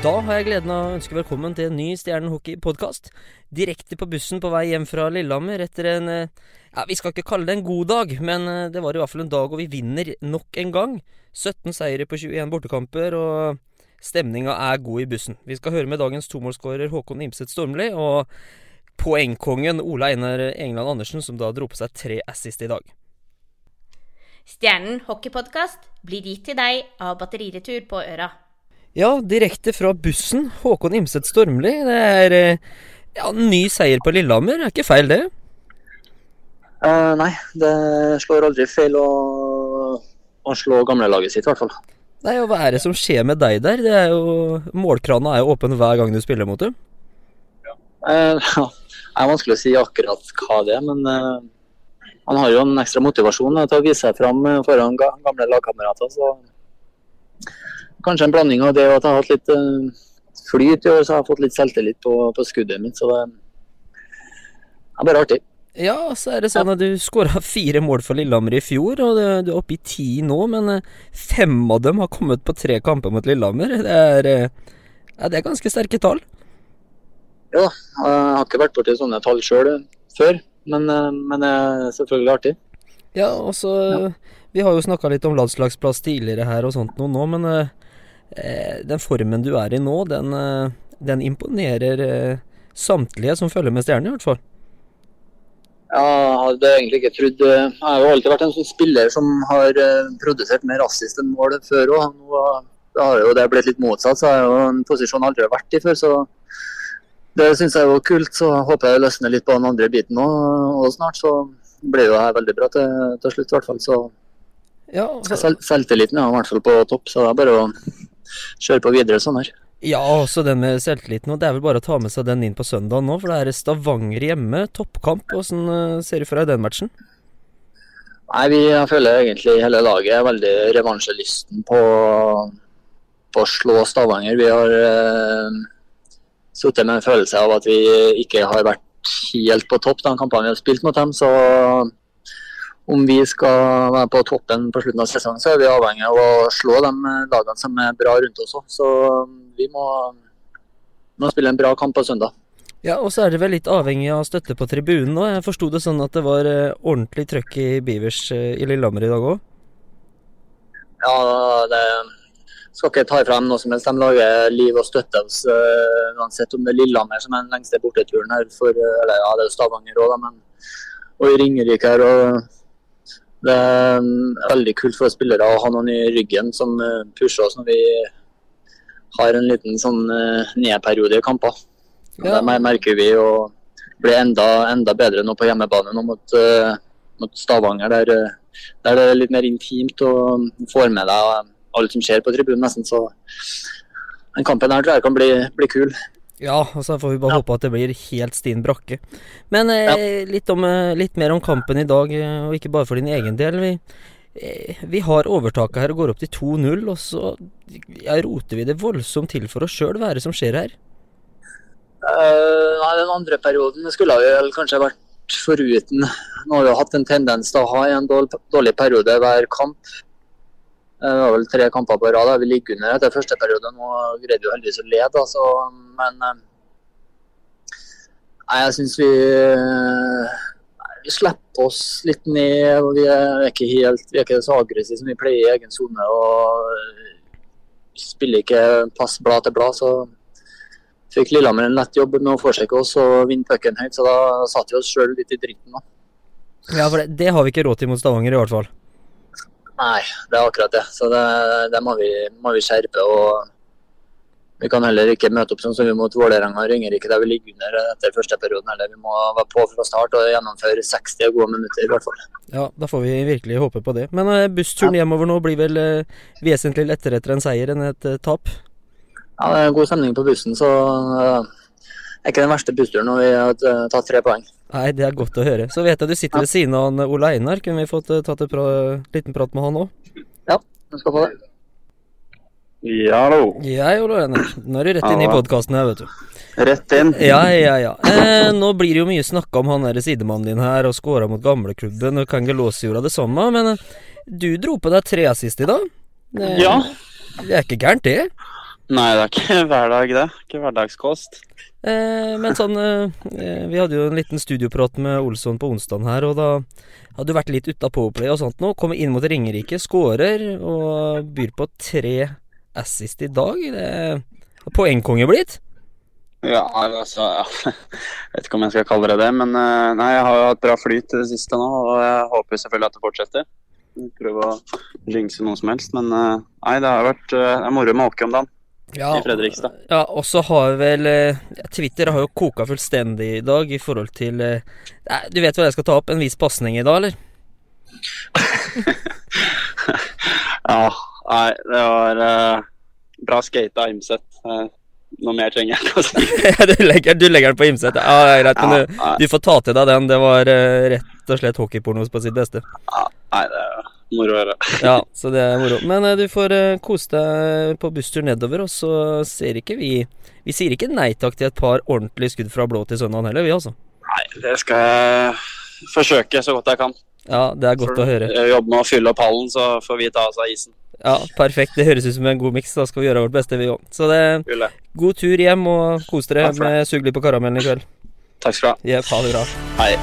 Da har jeg gleden av å ønske velkommen til en ny Stjernen-hockey-podkast. Direkte på bussen på vei hjem fra Lillehammer etter en eh, Ja, vi skal ikke kalle det en god dag, men eh, det var i hvert fall en dag hvor vi vinner nok en gang. 17 seire på 21 bortekamper, og stemninga er god i bussen. Vi skal høre med dagens tomålsskårer Håkon Imset Stormli og poengkongen Ola Einar Engeland Andersen, som da dro på seg tre assist i dag. Stjernen hockeypodkast blir gitt til deg av Batteriretur på Øra. Ja, direkte fra bussen. Håkon Imset Stormli. Det er eh, ja, ny seier på Lillehammer. Det er ikke feil, det? Uh, nei, det slår aldri feil å, å slå gamlelaget sitt, i hvert fall. Nei, og Hva er det som skjer med deg der? Det er jo, Målkrana er jo åpen hver gang du spiller mot dem. Uh, det er vanskelig å si akkurat hva det er, men uh, han har jo en ekstra motivasjon til å vise seg fram foran gamle lagkamerater. så kanskje en blanding av det at jeg har hatt litt uh, flyt i år, så jeg har fått litt selvtillit på, på skuddet mitt. Så det er bare artig. Ja, så er det sånn at du skåra fire mål for Lillehammer i fjor, og du er oppe i ti nå. Men eh, fem av dem har kommet på tre kamper mot Lillehammer. Det er, eh, ja, det er ganske sterke tall. Ja, jeg har ikke vært borti sånne tall sjøl før, men, men, det er selvfølgelig artig. Ja, og så ja. Vi har jo snakka litt om landslagsplass tidligere her og sånt noe nå, men Eh, den formen du er i nå, den, eh, den imponerer eh, samtlige som følger med Stjernen, i hvert fall. Ja, jeg hadde egentlig ikke trodd Jeg har jo alltid vært en sånn spiller som har produsert mer assist enn mål før òg. Nå har jo det blitt litt motsatt, så har jo en posisjon aldri vært i før. så det syns jeg er jo kult. Så håper jeg løsner litt på den andre biten òg snart. Så blir jo her veldig bra til, til slutt, i hvert fall. Så ja, altså... Selv, selvtilliten er i hvert fall på topp, så det er bare å kjøre på videre sånn her. Ja, også den med selvtilliten. Og det er vel bare å ta med seg den inn på søndag nå, for det er Stavanger hjemme, toppkamp. Hvordan eh, ser du for deg den matchen? Nei, vi, føler egentlig hele laget er veldig revansjelysten på, på, å slå Stavanger. Vi har eh, sittet med en følelse av at vi ikke har vært helt på topp de kampene vi har spilt mot dem. Så om vi skal være på toppen på slutten av sesongen, så er vi avhengig av å slå de lagene som er bra rundt oss òg. Så um, vi må, må, spille en bra kamp på søndag. Ja, og så er det vel litt avhengig av støtte på tribunen nå. Jeg forsto det sånn at det var eh, ordentlig trøkk i Bivers eh, i Lillehammer i dag òg? Ja, det skal ikke ta ifra dem noe som helst. De lager liv og støtte oss uansett om det er Lillehammer som er den lengste borteturen her. For, eller ja, det er Stavanger òg, men og i Ringerike her. og det er veldig kult for spillere å ha noen i ryggen som eh, pusher oss når vi har en liten sånn eh, nedperiode i kamper. Ja. Det merker vi og blir enda, enda bedre nå på hjemmebane nå mot, uh, mot Stavanger, der, der, det er litt mer intimt og får med deg alt som skjer på tribunen nesten. Så den kampen her tror jeg kan bli, bli kul. Ja, og så får vi bare ja. håpe at det blir helt stinn brakke. Men eh, ja. litt, om, eh, litt, mer om kampen i dag, eh, og ikke bare for din egen del. Vi, eh, vi har overtaket her og går opp til 2-0, og så ja, roter vi det voldsomt til for oss sjøl. Hva er det som skjer her? Uh, nei, Den andre perioden skulle vi vel kanskje vært foruten. Nå har vi hatt en tendens til å ha en dårlig, dårlig periode hver kamp. Det var vel tre kamper på rad. Vi ligger under etter første periode. Nå greide vi heldigvis å lede, altså. men eh, nei, jeg syns vi, vi slipper oss litt ned. og Vi er ikke, helt, vi er ikke så aggressive som vi pleier i egen sone. Vi spiller ikke pass blad til blad. så fikk Lillehammer en lett jobb med å forsøke oss og vinne pucken høyt, så da satte vi oss sjøl litt i dritten. da. Ja, for det, det har vi ikke råd til mot Stavanger i hvert fall. Nei, det er akkurat det. Så det, det må, vi, må, vi, skjerpe. og Vi kan heller ikke møte opp sånn som vi mot Vålerenga og Ringerike der vi ligger under etter første perioden. Eller vi må være på fra start og gjennomføre 60 gode minutter i hvert fall. Ja, da får vi virkelig håpe på det. Men uh, bussturen hjemover nå blir vel uh, vesentlig lettere etter en seier enn et uh, tap? Ja, det er en god stemning på bussen, så det er ikke den verste bussturen når vi har tatt tre poeng. Nei, det er godt å høre. Så vet jeg du sitter ved siden av Ola Einar. Kunne vi fått uh, tatt en pra liten prat med han òg? Ja, du skal få det. Ja, hallo. Ja, Ola Einar. Nå er du rett inn i podkasten her, vet du. Rett inn. Ja, ja, ja. Eh, nå blir det jo mye snakka om han der sidemannen din her, og skåra mot gamleklubben, og Kangelosi gjorde det samme, men uh, du dro på deg tre assist i dag. Det, ja. Det er ikke gærent, det? Nei, det er ikke hverdag, det. Ikke hverdagskost. Eh, men sånn eh, Vi hadde jo en liten studioprat med Olsson på onsdagen her, og da hadde du vært litt utta Powerplay og sånt nå. Kommer inn mot Ringerike, skårer og byr på tre assist i dag. Det er poengkonge blitt. Ja, altså ja. Jeg vet ikke om jeg skal kalle det det, men eh, nei, jeg har jo hatt bra flyt i det siste nå, og jeg håper selvfølgelig at det fortsetter. Prøve å jinxe noe som helst, men eh, nei, det har vært eh, det er moro med Åke om dagen Ja, i Fredrikstad. ja og så har vel eh, ja, Twitter har jo koka fullstendig i dag i forhold til eh, Du vet hva jeg skal ta opp? En viss pasning i dag, eller? Ja, nei, det var uh, bra skate av Imset. Eh, noe mer trenger jeg ikke å si. du, legger, du legger den på Imset? Ja, greit, men du, du får ta til deg den. Det var uh, rett og slett hockeyporno på sitt beste. Nei, det moro å høre. Ja, så det er moro. Men eh, du får eh, kose deg på busstur nedover, og så ser ikke vi Vi sier ikke nei takk til et par ordentlige skudd fra blå til søndag heller, vi altså. Nei, det skal jeg forsøke så godt jeg kan. Ja, det er godt å høre. Jeg jobber med å fylle opp hallen, så får vi ta oss av isen. Ja, Perfekt. Det høres ut som en god miks. Da skal vi gjøre vårt beste, vi òg. Så det Fylle. god tur hjem, og kos dere for med sug på karamellen i kveld. Takk skal du ha. Ja, ha det bra. Hei.